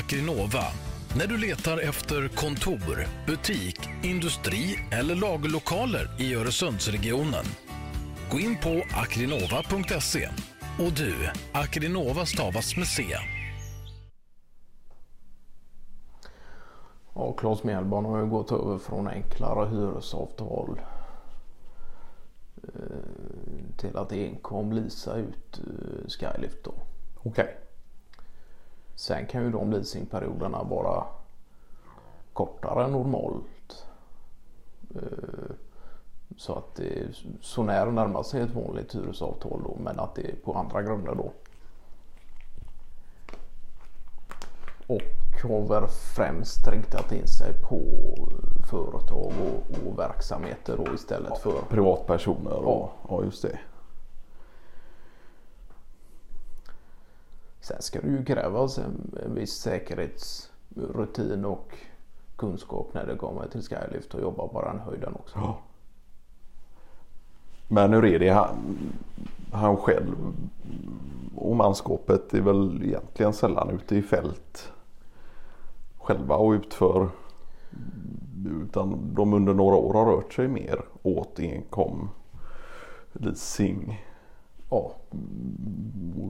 Akrinova. När du letar efter kontor, butik, industri eller lagerlokaler i Öresundsregionen. Gå in på akrinova.se. Och du, Akrinova stavas med C. Ja, Claes Mellborn har ju gått över från enklare hyresavtal eh, till att enkom leasa ut eh, Skylift då. Okej. Sen kan ju de leasingperioderna vara kortare än normalt. Eh, Så att det så när närmar sig ett vanligt hyresavtal då men att det är på andra grunder då. Och har väl främst riktat in sig på företag och, och verksamheter då istället för Privatpersoner och ja, just det. Sen ska det ju krävas en, en viss säkerhetsrutin och kunskap när det kommer till Skylift och jobba på den höjden också. Ja. Men hur är det han, han själv och manskapet är väl egentligen sällan ute i fält själva och utför utan de under några år har rört sig mer åt enkom leasing Ja,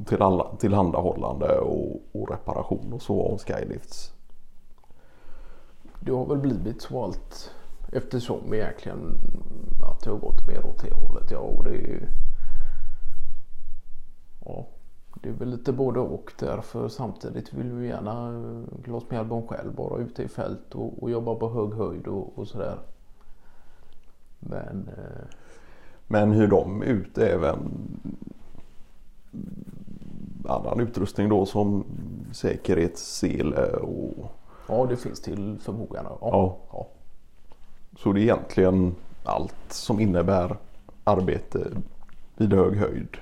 till alla, tillhandahållande och, och reparation och så av skylifts. det har väl blivit så allt eftersom egentligen att det har gått mer åt det hållet. Ja, och det är ju... Ja, det är väl lite både och därför samtidigt vill vi gärna glas Claes album själv vara ute i fält och, och jobba på hög höjd och, och sådär. Men eh, men hur de ut även annan utrustning då som säkerhetssele och ja, det finns till förmågan. Ja, Ja. ja. så det är egentligen allt som innebär arbete vid hög höjd.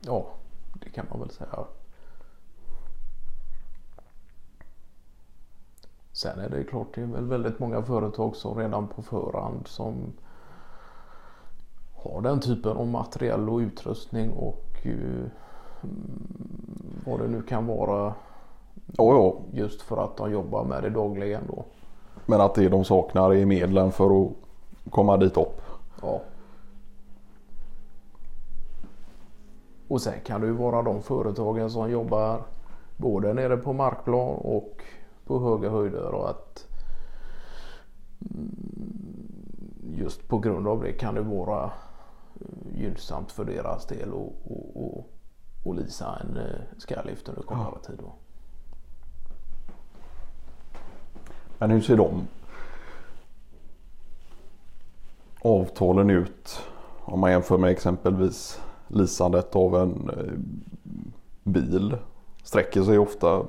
ja, det kan man väl säga. Sen är det klart, det är väl väldigt många företag som redan på förhand som har den typen av materiell och utrustning och mm, vad det nu kan vara Ja, ja, just för att de jobbar med det dagligen då. men att det de saknar är medlen för att komma dit upp. Ja. Och sen kan det ju vara de företagen som jobbar både nere på markplan och på höga höjder och att mm, just på grund av det kan det vara eh, gynnsamt för deras del och, och, och, och leasa en eh, skylift under kortare tid. Då. Men hur ser de avtalen ut om man jämför med exempelvis leasandet av en eh, bil? Sträcker sig ofta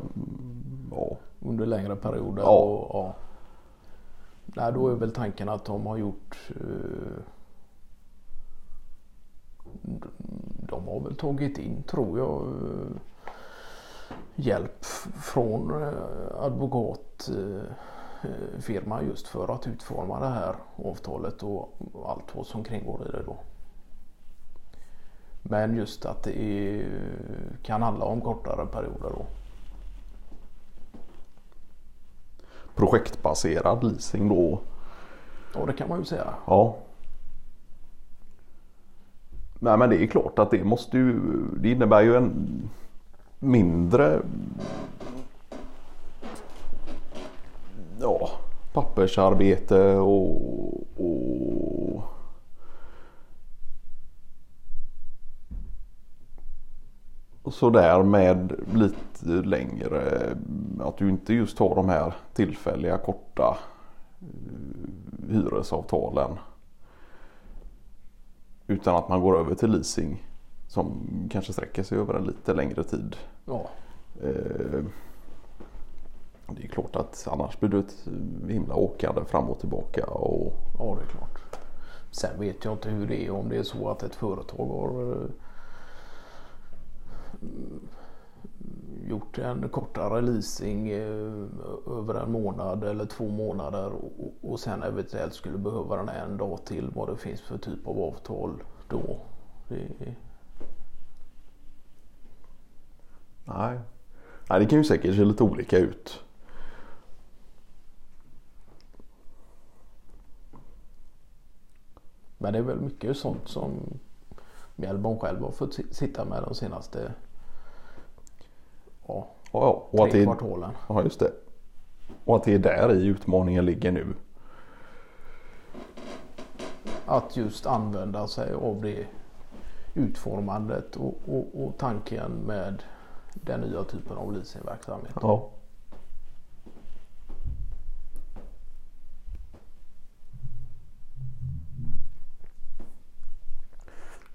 ja, under längre perioder. Ja. Och, ja. Nej, då är väl tanken att de har gjort eh, de har väl tagit in, tror jag, eh, hjälp från eh, advokatfirma just för att utforma det här avtalet och allt vad som kringgår i det då. Men just att det kan handla om kortare perioder då. Projektbaserad leasing då. Ja, det kan man ju säga. Ja. Nej men det är klart att det måste ju, det innebär ju en mindre ja, pappersarbete och, och sådär med lite längre, att du inte just har de här tillfälliga korta eh, hyresavtalen. Utan att man går över till leasing som kanske sträcker sig över en lite längre tid. Ja, Eh, Det är klart att annars blir det ett himla åkande fram och tillbaka. Och, ja det är klart. Sen vet jag inte hur det är om det är så att ett företag har eh, gjort en kortare leasing eh, över en månad eller två månader och, och sen eventuellt skulle behöva den en dag till vad det finns för typ av avtal då. Det, nej. Nej, det kan ju säkert se lite olika ut. Men det är väl mycket sånt som Mjällborn själv har fått sitta med de senaste ja, ja. Och tre kvartalen. ja, just det. Och att det är där i utmaningen ligger nu. Att just använda sig av det utformandet och, och, och tanken med den nya typen av leasingverksamhet. Ja.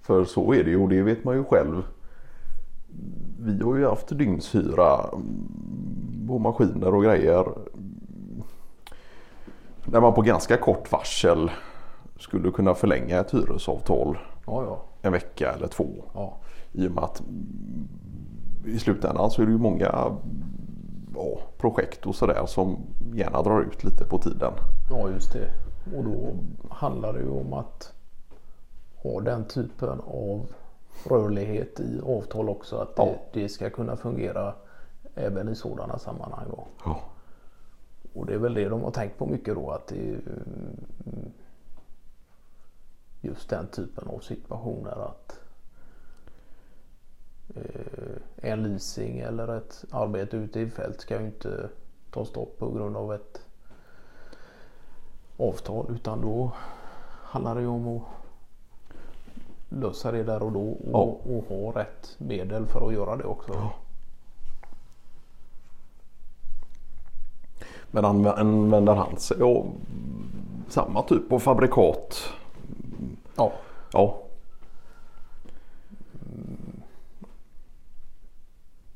För så är det ju och det vet man ju själv. Vi har ju haft dygnshyra mm, på maskiner och grejer. När man på ganska kort varsel skulle kunna förlänga ett hyresavtal Ja, ja, en vecka eller två. ja. I och med att mm, i slutändan så är det ju många ja, projekt och sådär som gärna drar ut lite på tiden. Ja, just det. Och då handlar det ju om att ha den typen av rörlighet i avtal också. Att det, Ja. det ska kunna fungera även i sådana sammanhang. Då. Ja. Och det är väl det de har tänkt på mycket då. Att det är just den typen av situationer. Att eh, en leasing eller ett arbete ute i fält ska ju inte ta stopp på grund av ett avtal. Utan då handlar det ju om att lösa det där och då och, Ja. och ha rätt medel för att göra det också. Men anv- använder han sig av samma typ av fabrikat? Ja. Ja,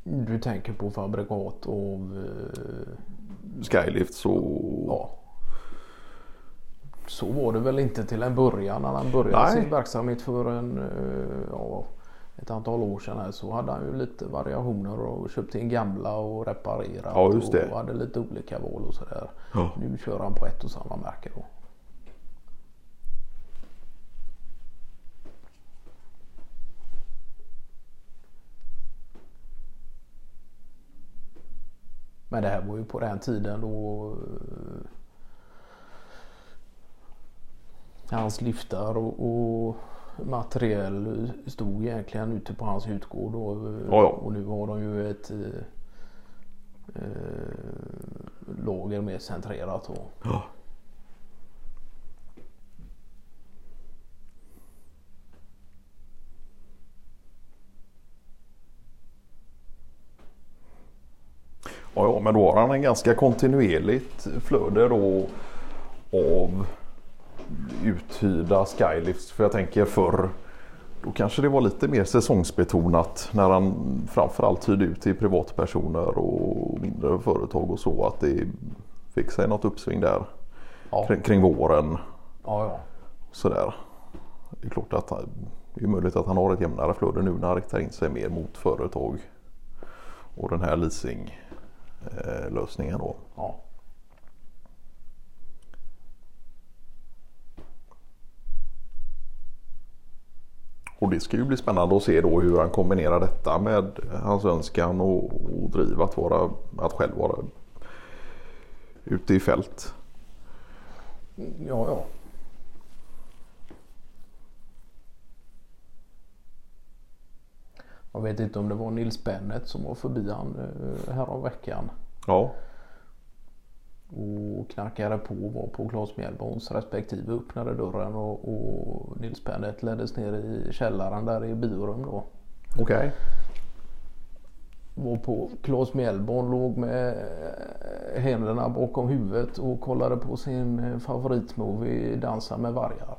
Du tänker på fabrikat av eh, Skylift och Ja. Så var det väl inte till en början när han började Nej. sin verksamhet för en, eh, ja, ett antal år sedan. Här, så hade han ju lite variationer och köpte in gamla och reparerat. Ja. Och hade lite olika val och sådär. Ja. Nu kör han på ett och samma märke då. Men det här var ju på den tiden då eh, hans liftar och, och materiell stod egentligen ute på hans utgård. då. Ja, ja. Och nu har de ju ett eh, eh, lager mer centrerat. Och, Ja. Ja, ja, men då har han en ganska kontinuerligt flöde då av uthyrda skylifts. För jag tänker förr då kanske det var lite mer säsongsbetonat när han framförallt hyrde ut till privatpersoner och mindre företag och så. Att det fick sig något uppsving där ja, kring, kring våren. ja, ja. Sådär. Det är klart att det är möjligt att han har ett jämnare flöde nu när han riktar in sig mer mot företag. Och den här leasing eh, då. ja. Och det ska ju bli spännande att se då hur han kombinerar detta med hans önskan och, och driv att, vara, att själv vara ute i fält. ja, ja. Jag vet inte om det var Nils Bennet som var förbi han eh, här om veckan. Ja, och knackade på och var på Claes Mjällborns respektive öppnade dörren och, och Nils Bennet leddes ner i källaren där i biorum då. okej. Var på Claes Mjällborn låg med händerna bakom huvudet och kollade på sin favoritmovie Dansa med vargar.